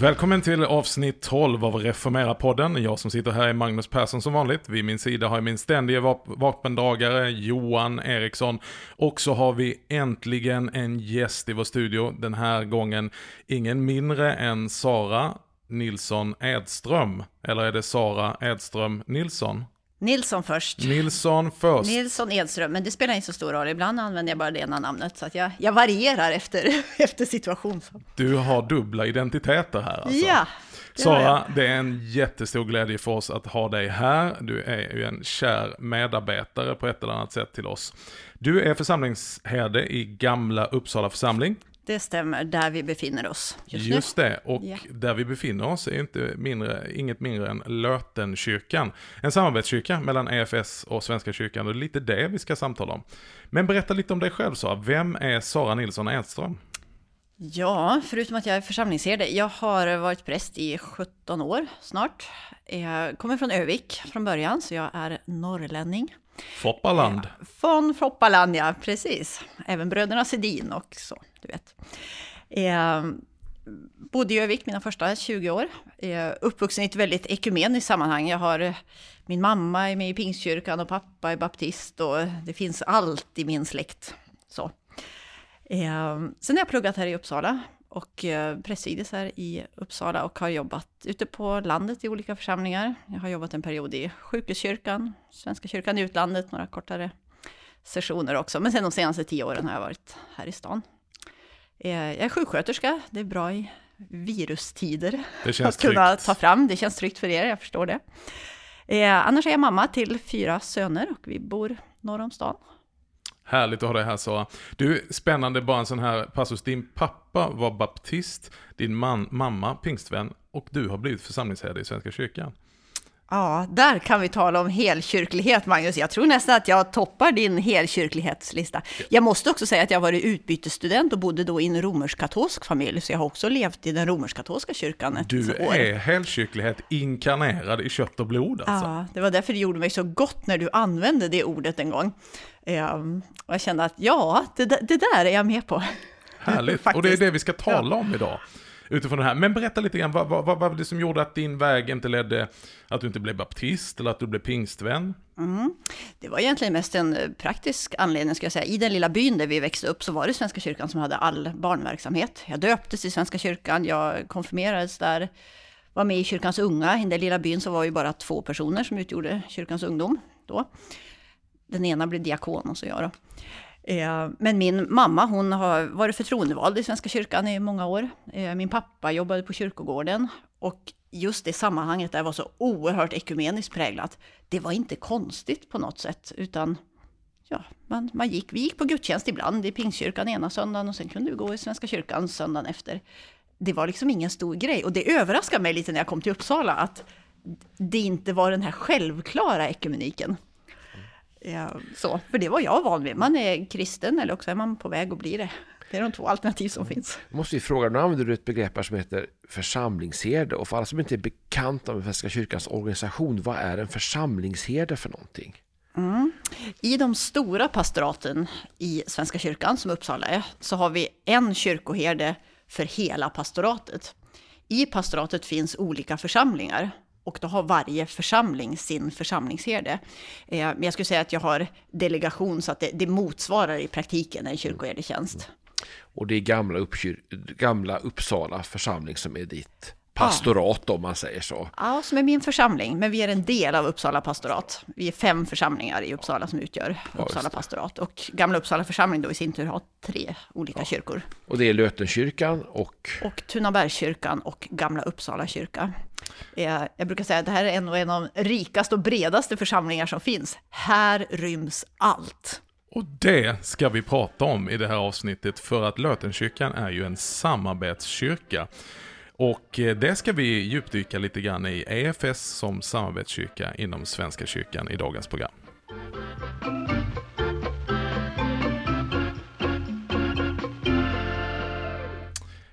Välkommen till avsnitt 12 av Reformera-podden. Jag som sitter här är Magnus Persson som vanligt. Vid min sida har jag min ständige vap vapendragare Johan Eriksson. Och så har vi äntligen en gäst i vår studio. Den här gången ingen mindre än Sara Nilsson Edström. Eller är det Sara Edström Nilsson? Nilsson först. Nilsson först. Nilsson Edström, men det spelar inte så stor roll. Ibland använder jag bara det ena namnet, så att jag, jag varierar efter, efter situation. Du har dubbla identiteter här alltså. Ja, det Sara, det är en jättestor glädje för oss att ha dig här. Du är ju en kär medarbetare på ett eller annat sätt till oss. Du är församlingsherde i Gamla Uppsala församling. Det stämmer, där vi befinner oss just, Just det, och Ja. där vi befinner oss är inte mindre, inget mindre än Lötenkyrkan. En samarbetskyrka mellan EFS och Svenska kyrkan och det är lite det vi ska samtala om. Men berätta lite om dig själv Sara, vem är Sara Nilsson Edström? Ja, förutom att jag är församlingsherde, jag har varit präst i 17 år snart. Jag kommer från Övik från början, så jag är norrlänning. Foppaland. Eh, Von Foppaland, ja, precis. Även bröderna Sedin och så, du vet. Eh, bodde i Övik mina första 20 år. Eh, uppvuxen i ett väldigt ekumeniskt sammanhang. Jag har, eh, min mamma är med i Pingstkyrkan och pappa är baptist och det finns allt i min släkt. Så. Eh, sen har jag pluggat här i Uppsala och eh, prästvigdes här i Uppsala och har jobbat ute på landet i olika församlingar. Jag har jobbat en period i Sjukhuskyrkan, Svenska kyrkan i utlandet, några kortare sessioner också. Men sen de senaste tio åren har jag varit här i stan. Eh, Jag är sjuksköterska, det är bra i virustider att kunna tryggt. ta fram. Det känns tryggt för er, jag förstår det. Eh, annars är jag mamma till fyra söner och vi bor norr om stan. Härligt att ha dig här Sara. Du, spännande bara en sån här passus. Din pappa var baptist, din man, mamma pingstvän och du har blivit församlingsherde i Svenska kyrkan. Ja, där kan vi tala om helkyrklighet, Magnus. Jag tror nästan att jag toppar din helkyrklighetslista. Jag måste också säga att jag varit utbytesstudent och bodde då i en romersk-katolsk familj, så jag har också levt i den romersk-katolska kyrkan ett Du år. är helkyrklighet inkarnerad i kött och blod alltså. Ja, det var därför det gjorde mig så gott när du använde det ordet en gång. Ehm, och jag kände att ja, det, där- det där är jag med på. Härligt. Och det är det vi ska tala om idag. Utifrån det här. Men berätta lite grann, vad, vad, vad var det som gjorde att din väg inte ledde, att du inte blev baptist eller att du blev pingstvän? Det var egentligen mest en eh, praktisk anledning, ska jag säga. I den lilla byn där vi växte upp så var det Svenska kyrkan som hade all barnverksamhet. Jag döptes i Svenska kyrkan, jag konfirmerades där, var med i kyrkans unga. I den lilla byn så var vi bara två personer som utgjorde kyrkans ungdom då. Den ena blev diakon och så jag då. Eh, men min mamma, hon har varit förtroendevald i Svenska kyrkan i många år. Eh, min pappa jobbade på kyrkogården. Och just det sammanhanget där var så oerhört ekumeniskt präglat. Det var inte konstigt på något sätt, utan ja, man, man gick, vi gick på gudstjänst ibland i Pingstkyrkan ena söndagen och sen kunde vi gå i Svenska kyrkan söndagen efter. Det var liksom ingen stor grej och det överraskade mig lite när jag kom till Uppsala att det inte var den här självklara ekumeniken. Så, för det var jag van vid. Man är kristen eller också är man på väg att bli det. Det är de två alternativ som finns. Måste ju fråga, nu använder du ett begrepp här som heter församlingsherde och för alla som inte är bekanta med Svenska kyrkans organisation, vad är en församlingsherde för någonting? I de stora pastoraten i Svenska kyrkan, som Uppsala är, så har vi en kyrkoherde för hela pastoratet. I pastoratet finns olika församlingar och då har varje församling sin församlingsherde. Eh, Men jag skulle säga att jag har delegation så att det, det motsvarar i praktiken en kyrkoherdetjänst. Mm. Och det är gamla, Uppkyr, gamla Uppsala församling som är ditt pastorat om man säger så. Ja, som är min församling, men vi är en del av Uppsala pastorat. Vi är fem församlingar i Uppsala som utgör just Uppsala pastorat. Och Gamla Uppsala församling då i sin tur har tre olika kyrkor. Och det är Lötenkyrkan och och Tunabergskyrkan och Gamla Uppsala kyrka. Eh, Jag brukar säga att det här är en av en av de rikaste och bredaste församlingar som finns. Här ryms allt. Och det ska vi prata om i det här avsnittet för att Lötenkyrkan är ju en samarbetskyrka. Och eh, det ska vi djupdyka lite grann i EFS som samarbetskyrka inom Svenska kyrkan i dagens program.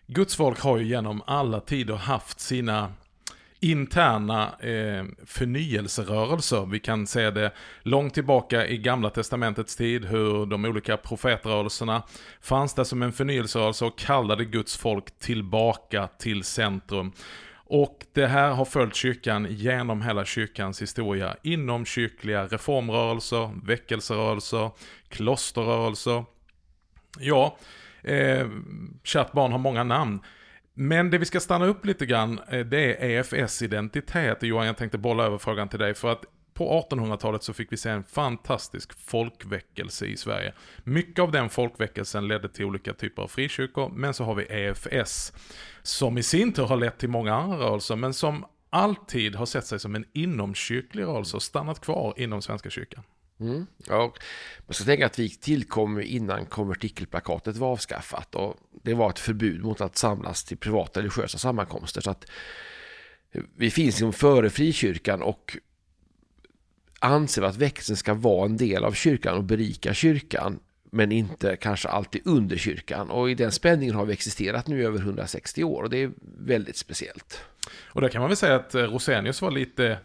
Guds folk har ju genom alla tider haft sina interna eh, förnyelserörelser. Vi kan se det långt tillbaka i gamla testamentets tid, hur de olika profetrörelserna fanns där som en förnyelserörelse och kallade Guds folk tillbaka till centrum. Och det här har följt kyrkan genom hela kyrkans historia. Inom kyrkliga reformrörelser, väckelserörelser, klosterrörelser. Ja, eh, kärt barn har många namn. Men det vi ska stanna upp lite grann, eh, det är EFS identitet. Johan, jag tänkte bolla över frågan till dig. För att på 1800-talet så fick vi se en fantastisk folkväckelse i Sverige. Mycket av den folkväckelsen ledde till olika typer av frikyrkor, men så har vi EFS, som i sin tur har lett till många andra rörelser, men som alltid har sett sig som en inomkyrklig rörelse och stannat kvar inom Svenska kyrkan. Mm, ja, man ska tänka att vi tillkom innan konvertikelplakatet var avskaffat och det var ett förbud mot att samlas till privata religiösa sammankomster. Så att vi finns liksom före frikyrkan och anser att växeln ska vara en del av kyrkan och berika kyrkan men inte kanske alltid under kyrkan. Och i den spänningen har vi existerat nu i över 160 år och det är väldigt speciellt. Och där kan man väl säga att Rosenius var lite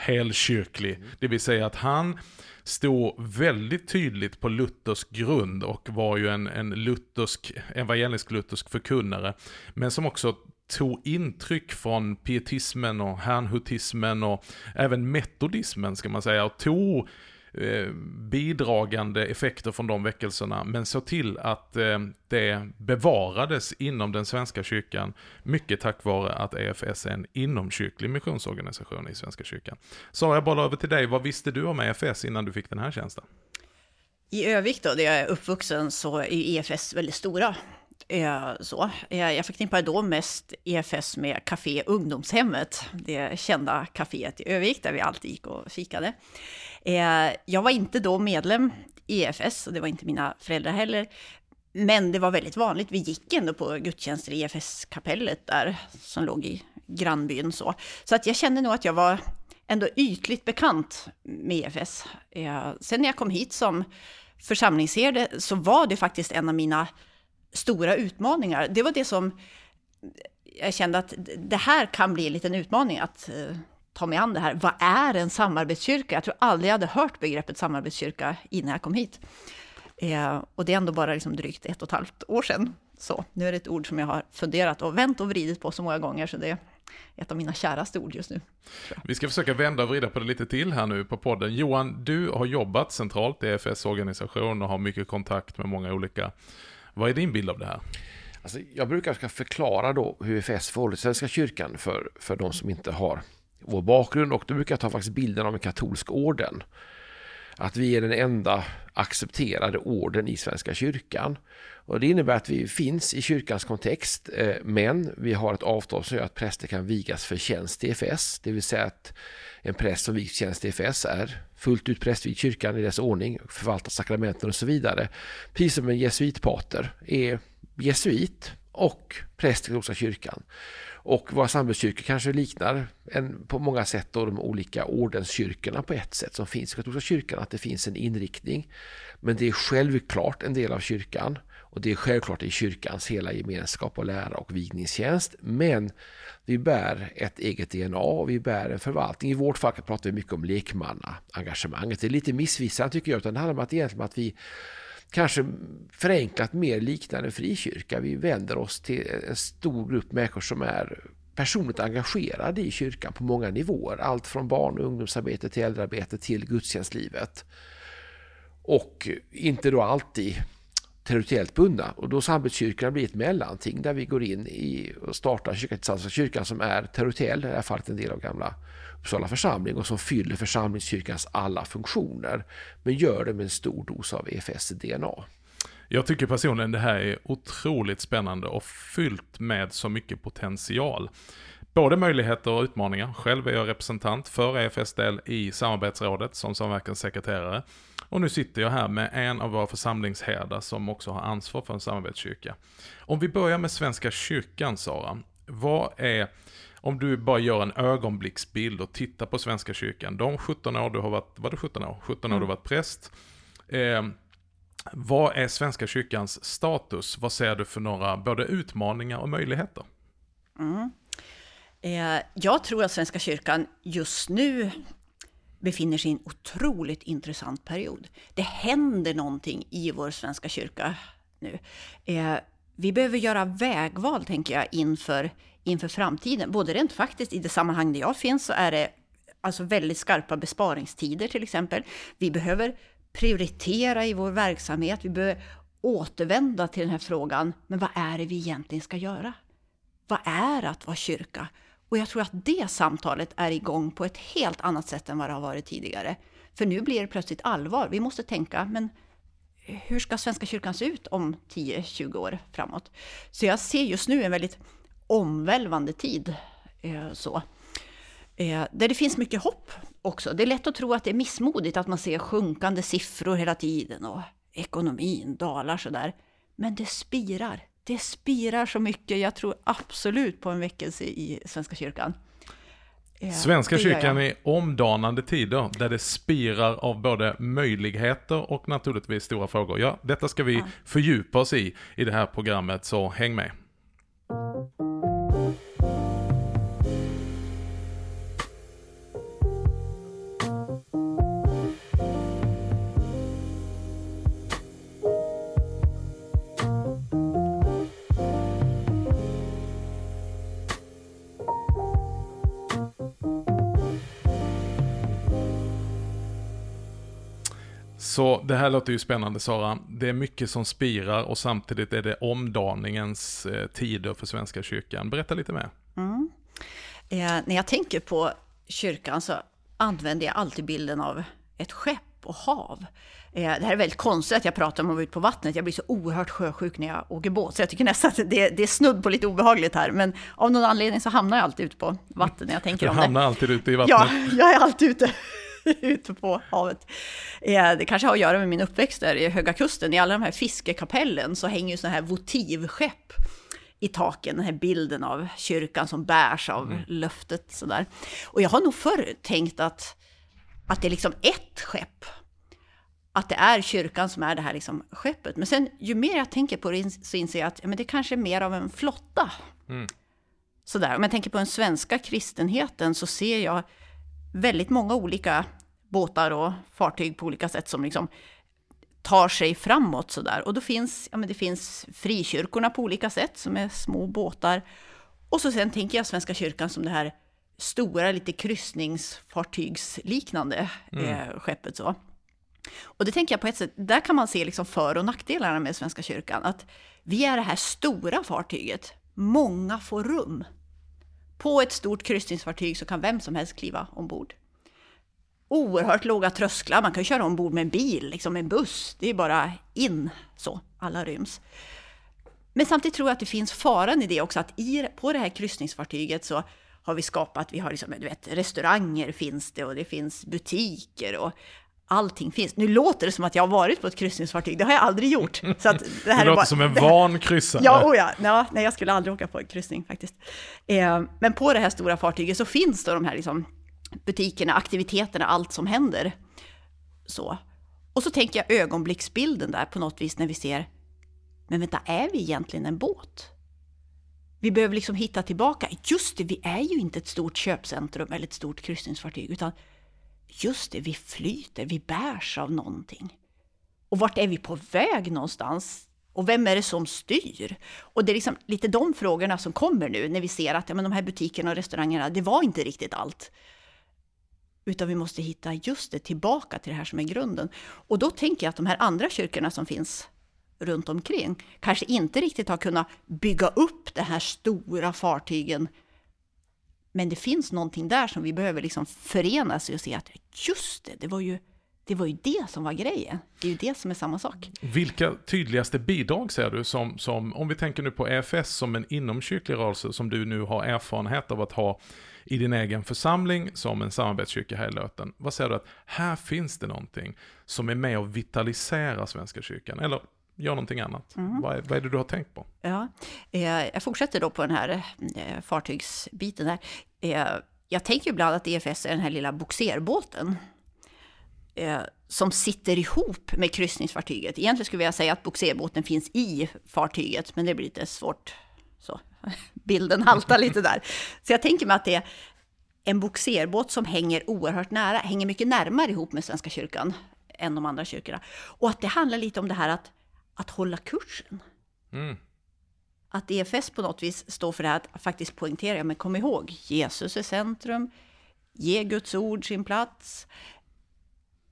helkyrklig. Mm. Det vill säga att han stod väldigt tydligt på Luthers grund och var ju en, en luthersk, evangelisk-luthersk förkunnare. Men som också tog intryck från pietismen och hernhutismen och även metodismen ska man säga och tog Eh, bidragande effekter från de väckelserna, men så till att eh, det bevarades inom den svenska kyrkan, mycket tack vare att EFS är en inomkyrklig missionsorganisation i Svenska kyrkan. Sara, jag bollar över till dig, vad visste du om EFS innan du fick den här tjänsten? I Övik då, där jag är uppvuxen, så är EFS väldigt stora. Eh, så. Eh, jag förknippar då mest EFS med Café Ungdomshemmet, det kända kaféet i Övik där vi alltid gick och fikade. Eh, jag var inte då medlem i EFS och det var inte mina föräldrar heller. Men det var väldigt vanligt. Vi gick ändå på gudstjänster i EFS-kapellet där som låg i grannbyn. Så. så att jag kände nog att jag var ändå ytligt bekant med EFS. Sen när jag kom hit som församlingsherde så var det faktiskt en av mina stora utmaningar. Det var det som jag kände att det här kan bli en liten utmaning att eh, ta mig an det här. Vad är en samarbetskyrka? Jag tror aldrig jag hade hört begreppet samarbetskyrka innan jag kom hit. Eh, och det är ändå bara liksom drygt ett och ett halvt år sedan. Så nu är det ett ord som jag har funderat och vänt och vridit på så många gånger, så det är ett av mina käraste ord just nu. Vi ska försöka vända och vrida på det lite till här nu på podden. Johan, du har jobbat centralt i EFS organisation och har mycket kontakt med många olika. Vad är din bild av det här? Alltså, jag brukar ska förklara då hur EFS förhåller sig till Svenska kyrkan för, för de som inte har vår bakgrund och då brukar jag ta faktiskt bilden av en katolsk orden. Att vi är den enda accepterade orden i Svenska kyrkan. Och det innebär att vi finns i kyrkans kontext, eh, men vi har ett avtal som gör att präster kan vigas för tjänst i FS. Det vill säga att en präst som vigs tjänst i FS är fullt ut prästvigd kyrkan i dess ordning, förvaltar sakramenten och så vidare. Precis som en jesuitpater är jesuit och präst i katolska kyrkan. Och våra samhällskyrkor kanske liknar en, på många sätt då de olika ordenskyrkorna på ett sätt som finns i katolska kyrkan, att det finns en inriktning. Men det är självklart en del av kyrkan och det är självklart i kyrkans hela gemenskap och lära och vigningstjänst. Men vi bär ett eget DNA och vi bär en förvaltning. I vårt fall pratar vi mycket om lekmannaengagemanget. Det är lite missvisande tycker jag, utan det handlar om att egentligen att vi kanske förenklat mer liknar en frikyrka. Vi vänder oss till en stor grupp människor som är personligt engagerade i kyrkan på många nivåer. Allt från barn och ungdomsarbete till äldrearbete till gudstjänstlivet. Och inte då alltid territoriellt bundna. Och då samarbetskyrkan blir ett mellanting där vi går in i och startar kyrkan tillsammans med kyrkan som är territoriell, i det här fallet en del av gamla Uppsala församling och som fyller församlingskyrkans alla funktioner. Men gör det med en stor dos av EFS DNA. Jag tycker personligen det här är otroligt spännande och fyllt med så mycket potential. Både möjligheter och utmaningar. Själv är jag representant för EFS del i samarbetsrådet som samverkanssekreterare. Och nu sitter jag här med en av våra församlingsherdar som också har ansvar för en samarbetskyrka. Om vi börjar med Svenska kyrkan, Sara. Vad är om du bara gör en ögonblicksbild och tittar på Svenska kyrkan, de 17 år du har varit, var det 17 år? 17 år mm. du har varit präst. Eh, vad är Svenska kyrkans status? Vad ser du för några både utmaningar och möjligheter? Mm. Eh, jag tror att Svenska kyrkan just nu befinner sig i en otroligt intressant period. Det händer någonting i vår Svenska kyrka nu. Eh, vi behöver göra vägval, tänker jag, inför, inför framtiden. Både rent faktiskt, i det sammanhang där jag finns, så är det alltså väldigt skarpa besparingstider till exempel. Vi behöver prioritera i vår verksamhet. Vi behöver återvända till den här frågan. Men vad är det vi egentligen ska göra? Vad är att vara kyrka? Och jag tror att det samtalet är igång på ett helt annat sätt än vad det har varit tidigare. För nu blir det plötsligt allvar. Vi måste tänka, men hur ska Svenska kyrkan se ut om 10-20 år framåt? Så jag ser just nu en väldigt omvälvande tid. Eh, så. Eh, där det finns mycket hopp också. Det är lätt att tro att det är missmodigt att man ser sjunkande siffror hela tiden och ekonomin dalar sådär. Men det spirar. Det spirar så mycket. Jag tror absolut på en väckelse i Svenska kyrkan. Eh, Svenska kyrkan är omdanande tider där det spirar av både möjligheter och naturligtvis stora frågor. Ja, detta ska vi fördjupa oss i i det här programmet, så häng med. Så det här låter ju spännande Sara. Det är mycket som spirar och samtidigt är det omdaningens eh, tider för Svenska kyrkan. Berätta lite mer. Mm. Eh, när jag tänker på kyrkan så använder jag alltid bilden av ett skepp och hav. Eh, det här är väldigt konstigt att jag pratar om att vara ute på vattnet. Jag blir så oerhört sjösjuk när jag åker båt. Så jag tycker nästan att det, det är snudd på lite obehagligt här. Men av någon anledning så hamnar jag alltid ute på vattnet när jag tänker du om det. Du hamnar alltid ute i vattnet? Ja, jag är alltid ute. ute på havet. Eh, det kanske har att göra med min uppväxt där i Höga Kusten. I alla de här fiskekapellen så hänger ju sådana här votivskepp i taken, den här bilden av kyrkan som bärs av mm. löftet sådär. Och jag har nog förr tänkt att, att det är liksom ett skepp. Att det är kyrkan som är det här liksom skeppet. Men sen ju mer jag tänker på det så inser jag att ja, men det kanske är mer av en flotta. Mm. Sådär. Om jag tänker på den svenska kristenheten så ser jag väldigt många olika båtar och fartyg på olika sätt som liksom tar sig framåt sådär. Och då finns, ja men det finns frikyrkorna på olika sätt som är små båtar. Och så sen tänker jag Svenska kyrkan som det här stora, lite kryssningsfartygsliknande mm. eh, skeppet så. Och det tänker jag på ett sätt, där kan man se liksom för och nackdelarna med Svenska kyrkan. Att vi är det här stora fartyget, många får rum. På ett stort kryssningsfartyg så kan vem som helst kliva ombord. Oerhört låga trösklar, man kan köra ombord med en bil, liksom en buss. Det är bara in så, alla ryms. Men samtidigt tror jag att det finns faran i det också, att i, på det här kryssningsfartyget så har vi skapat, vi har liksom, du vet, restauranger finns det och det finns butiker och allting finns. Nu låter det som att jag har varit på ett kryssningsfartyg, det har jag aldrig gjort. Så att det här det låter bara, som en van kryssare. Ja, oh ja, ja, nej, jag skulle aldrig åka på en kryssning faktiskt. Eh, men på det här stora fartyget så finns då de här liksom, butikerna, aktiviteterna, allt som händer. Så. Och så tänker jag ögonblicksbilden där på något vis när vi ser, men vänta, är vi egentligen en båt? Vi behöver liksom hitta tillbaka, just det, vi är ju inte ett stort köpcentrum eller ett stort kryssningsfartyg, utan just det, vi flyter, vi bärs av någonting. Och vart är vi på väg någonstans? Och vem är det som styr? Och det är liksom lite de frågorna som kommer nu när vi ser att ja, men de här butikerna och restaurangerna, det var inte riktigt allt. Utan vi måste hitta just det tillbaka till det här som är grunden. Och då tänker jag att de här andra kyrkorna som finns runt omkring kanske inte riktigt har kunnat bygga upp de här stora fartygen men det finns någonting där som vi behöver liksom förenas och se att just det, det var ju det var ju det som var grejen. Det är ju det som är samma sak. Vilka tydligaste bidrag ser du som, som om vi tänker nu på EFS som en inomkyrklig rörelse som du nu har erfarenhet av att ha i din egen församling som en samarbetskyrka här i Löten. Vad säger du att här finns det någonting som är med och vitaliserar Svenska kyrkan? Eller gör någonting annat. Mm. Vad, är, vad är det du har tänkt på? Ja, eh, jag fortsätter då på den här eh, fartygsbiten där. Eh, jag tänker ibland att EFS är den här lilla boxerbåten som sitter ihop med kryssningsfartyget. Egentligen skulle jag säga att boxerbåten finns i fartyget, men det blir lite svårt så bilden haltar lite där. Så jag tänker mig att det är en boxerbåt som hänger oerhört nära, hänger mycket närmare ihop med Svenska kyrkan än de andra kyrkorna. Och att det handlar lite om det här att, att hålla kursen. Mm. Att EFS på något vis står för det här att faktiskt poängtera, men kom ihåg, Jesus är centrum, ge Guds ord sin plats,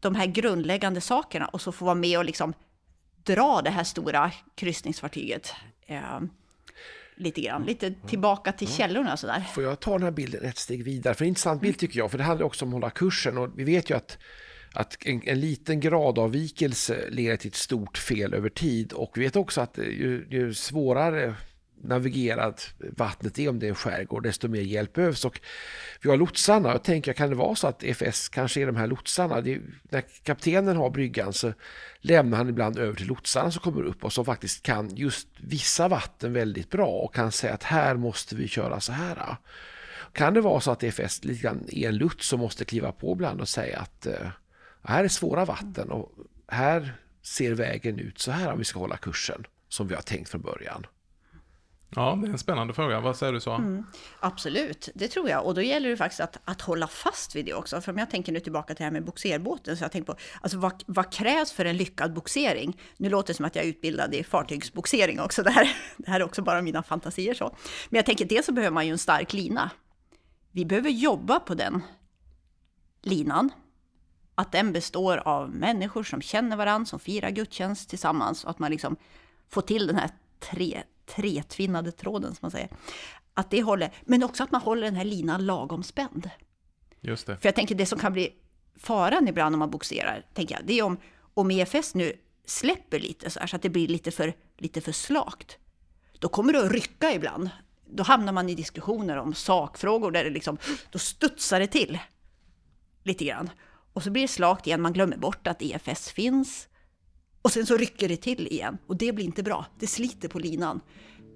de här grundläggande sakerna och så få vara med och liksom dra det här stora kryssningsfartyget. Eh, lite grann, lite tillbaka till källorna sådär. Får jag ta den här bilden ett steg vidare? För det är en intressant bild tycker jag, för det handlar också om att hålla kursen och vi vet ju att att en, en liten gradavvikelse leder till ett stort fel över tid och vi vet också att eh, ju, ju svårare navigerat vattnet är om det är en skärgård, desto mer hjälp behövs. Och vi har lotsarna. Jag tänker, kan det vara så att FS kanske är de här lotsarna? Det, när kaptenen har bryggan så lämnar han ibland över till lotsarna som kommer upp och som faktiskt kan just vissa vatten väldigt bra och kan säga att här måste vi köra så här. Kan det vara så att FS lite grann är en lots som måste kliva på ibland och säga att eh, uh, här är svåra vatten och här ser vägen ut så här om vi ska hålla kursen som vi har tänkt från början. Ja, det är en spännande fråga. Vad säger du så? Mm, absolut, det tror jag. Och då gäller det faktiskt att, att hålla fast vid det också. För om jag tänker nu tillbaka till det här med boxerbåten, så jag tänker på alltså, vad, vad krävs för en lyckad boxering? Nu låter det som att jag är utbildad i fartygsboxering också. Det här, det här är också bara mina fantasier så. Men jag tänker, dels så behöver man ju en stark lina. Vi behöver jobba på den linan. Att den består av människor som känner varandra, som firar gudstjänst tillsammans. Och att man liksom får till den här tre tretvinnade tråden som man säger. Att det håller, men också att man håller den här linan lagom spänd. Just det. För jag tänker det som kan bli faran ibland om man boxerar, tänker jag, det är om, om EFS nu släpper lite så här så att det blir lite för, lite för slakt. Då kommer det att rycka ibland. Då hamnar man i diskussioner om sakfrågor där det liksom, då studsar det till lite grann. Och så blir det slakt igen, man glömmer bort att EFS finns. Och sen så rycker det till igen och det blir inte bra. Det sliter på linan.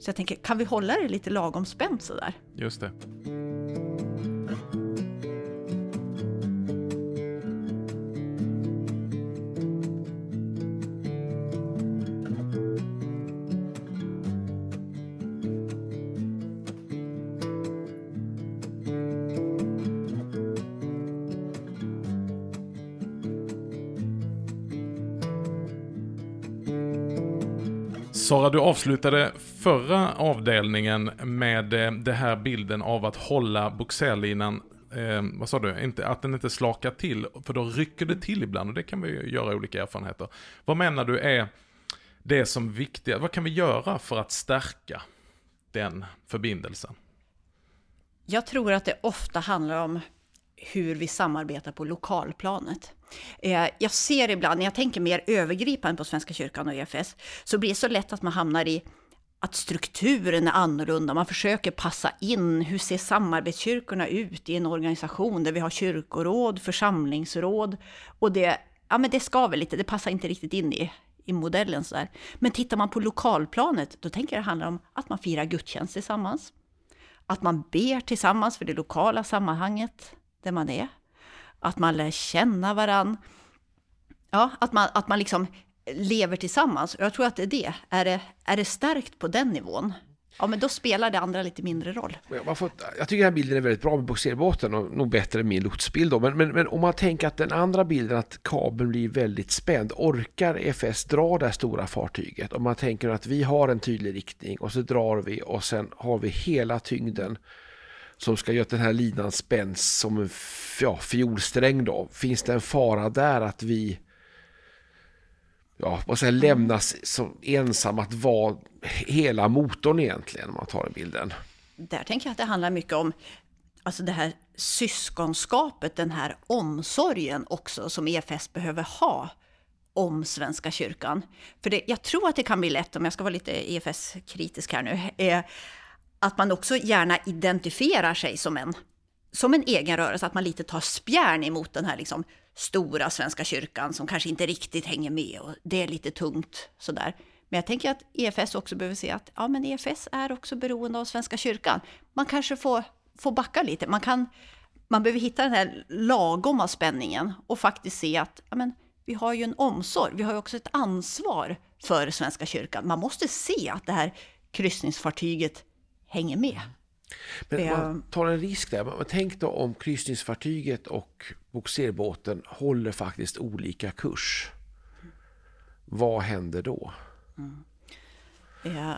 Så jag tänker, kan vi hålla det lite lagom spänt sådär? Just det. Sara, du avslutade förra avdelningen med den det här bilden av att hålla boxerlinan eh, vad sa du, inte, att den inte slakar till, för då rycker det till ibland och det kan vi ju göra olika erfarenheter. Vad menar du är det som viktiga, vad kan vi göra för att stärka den förbindelsen? Jag tror att det ofta handlar om hur vi samarbetar på lokalplanet. Eh, jag ser ibland, när jag tänker mer övergripande på Svenska kyrkan och EFS, så blir det så lätt att man hamnar i att strukturen är annorlunda. Man försöker passa in. Hur ser samarbetskyrkorna ut i en organisation där vi har kyrkoråd, församlingsråd och det, ja, men det skaver lite. Det passar inte riktigt in i, i modellen. Så där. Men tittar man på lokalplanet, då tänker jag det handlar om att man firar gudstjänst tillsammans. Att man ber tillsammans för det lokala sammanhanget där man är. Att man lär känna varann. Ja, att man, att man liksom lever tillsammans. Jag tror att det är det. Är det, är det stärkt på den nivån? Ja, men då spelar det andra lite mindre roll. Man får, jag tycker den här bilden är väldigt bra med boxerbåten och nog bättre än min lotsbild. Då. Men, men, men, om man tänker att den andra bilden, att kabeln blir väldigt spänd. Orkar FS dra det här stora fartyget? Om man tänker att vi har en tydlig riktning och så drar vi och sen har vi hela tyngden som ska göra den här linan spänns som en ja, fiolsträng då. Finns det en fara där att vi ja, vad säger, lämnas som ensam att vara hela motorn egentligen om man tar den bilden? Där tänker jag att det handlar mycket om alltså det här syskonskapet, den här omsorgen också som EFS behöver ha om Svenska kyrkan. För det, jag tror att det kan bli lätt, om jag ska vara lite EFS-kritisk här nu, är att man också gärna identifierar sig som en, som en egen rörelse, att man lite tar spjärn emot den här liksom stora Svenska kyrkan som kanske inte riktigt hänger med och det är lite tungt sådär. Men jag tänker att EFS också behöver se att ja, men EFS är också beroende av Svenska kyrkan. Man kanske får, får backa lite. Man, kan, man behöver hitta den här lagoma spänningen och faktiskt se att ja, men, vi har ju en omsorg. Vi har ju också ett ansvar för Svenska kyrkan. Man måste se att det här kryssningsfartyget hänger med. Men Ja. man tar en risk där. Men tänk då om kryssningsfartyget och bogserbåten håller faktiskt olika kurs. Vad händer då? Ja,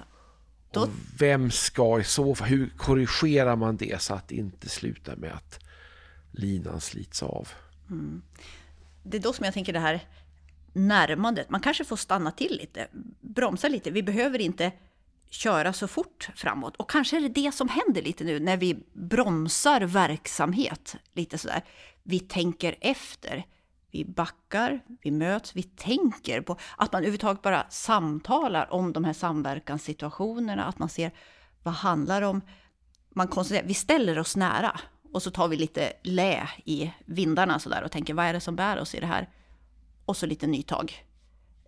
Då- Och vem ska i så fall, hur korrigerar man det så att det inte slutar med att linan slits av? det är då som jag tänker det här närmandet. Man kanske får stanna till lite, bromsa lite. Vi behöver inte köra så fort framåt. Och kanske är det det som händer lite nu när vi bromsar verksamhet. Lite sådär. Vi tänker efter. Vi backar, vi möts, vi tänker på att man överhuvudtaget bara samtalar om de här samverkanssituationerna. Att man ser vad handlar om. Man vi ställer oss nära och så tar vi lite lä i vindarna sådär och tänker vad är det som bär oss i det här? Och så lite nytag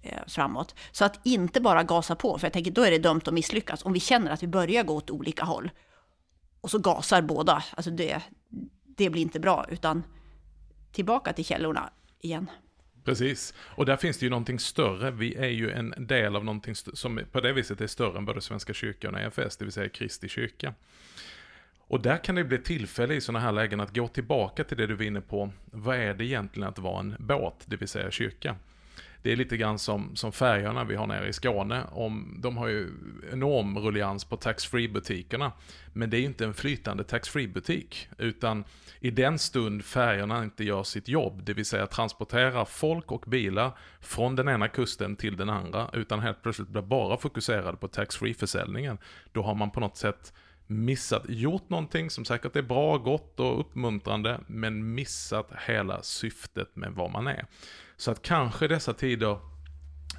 Eh, framåt. Så att inte bara gasa på, för jag tänker då är det dömt att misslyckas. Om vi känner att vi börjar gå åt olika håll och så gasar båda, alltså det, det blir inte bra, utan tillbaka till källorna igen. Precis. Och där finns det ju någonting större. Vi är ju en del av någonting som på det viset är större än både Svenska kyrkan och EFS, det vill säga Kristi kyrka. Och där kan det bli tillfälle i sådana här lägen att gå tillbaka till det du var inne på. Vad är det egentligen att vara en båt, det vill säga kyrka? Det är lite grann som, som färgerna vi har nere i Skåne. Om, de har ju enorm rullians på taxfree-butikerna. Men det är ju inte en flytande taxfree-butik. Utan i den stund färgerna inte gör sitt jobb, det vill säga transporterar folk och bilar från den ena kusten till den andra, utan helt plötsligt blir bara fokuserade på taxfree-försäljningen, då har man på något sätt missat, gjort någonting som säkert är bra, gott och uppmuntrande, men missat hela syftet med vad man är. Så att kanske dessa tider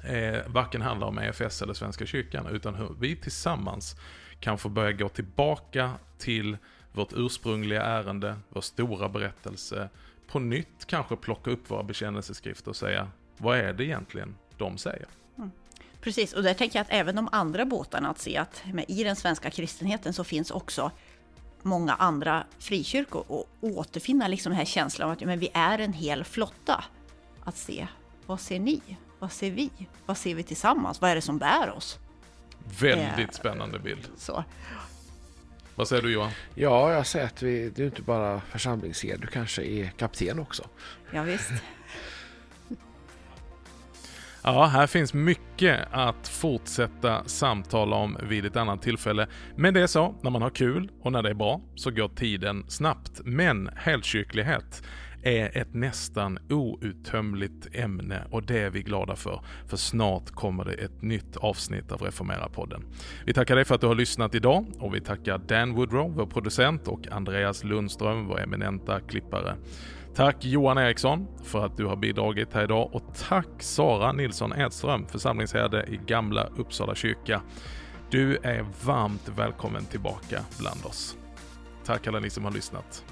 eh, varken handlar om EFS eller Svenska kyrkan, utan hur vi tillsammans kan få börja gå tillbaka till vårt ursprungliga ärende, vår stora berättelse, på nytt kanske plocka upp våra bekännelseskrifter och säga, vad är det egentligen de säger? Mm. Precis, och där tänker jag att även de andra båtarna att se att i den svenska kristenheten så finns också många andra frikyrkor och återfinna liksom den här känslan av att men vi är en hel flotta. Att se, vad ser ni? Vad ser vi? Vad ser vi tillsammans? Vad är det som bär oss? Väldigt Eh. spännande bild. Så, Vad säger du Johan? Ja, jag säger att vi, du är inte bara församlingsherde, du kanske är kapten också. ja, visst. Ja, här finns mycket att fortsätta samtala om vid ett annat tillfälle. Men det är så, när man har kul och när det är bra så går tiden snabbt. Men helkyrklighet är ett nästan outtömligt ämne och det är vi glada för. För snart kommer det ett nytt avsnitt av Reformera-podden. Vi tackar dig för att du har lyssnat idag och vi tackar Dan Woodrow, vår producent och Andreas Lundström, vår eminenta klippare. Tack Johan Eriksson för att du har bidragit här idag och tack Sara Nilsson Edström, församlingsherde i Gamla Uppsala kyrka. Du är varmt välkommen tillbaka bland oss. Tack alla ni som har lyssnat.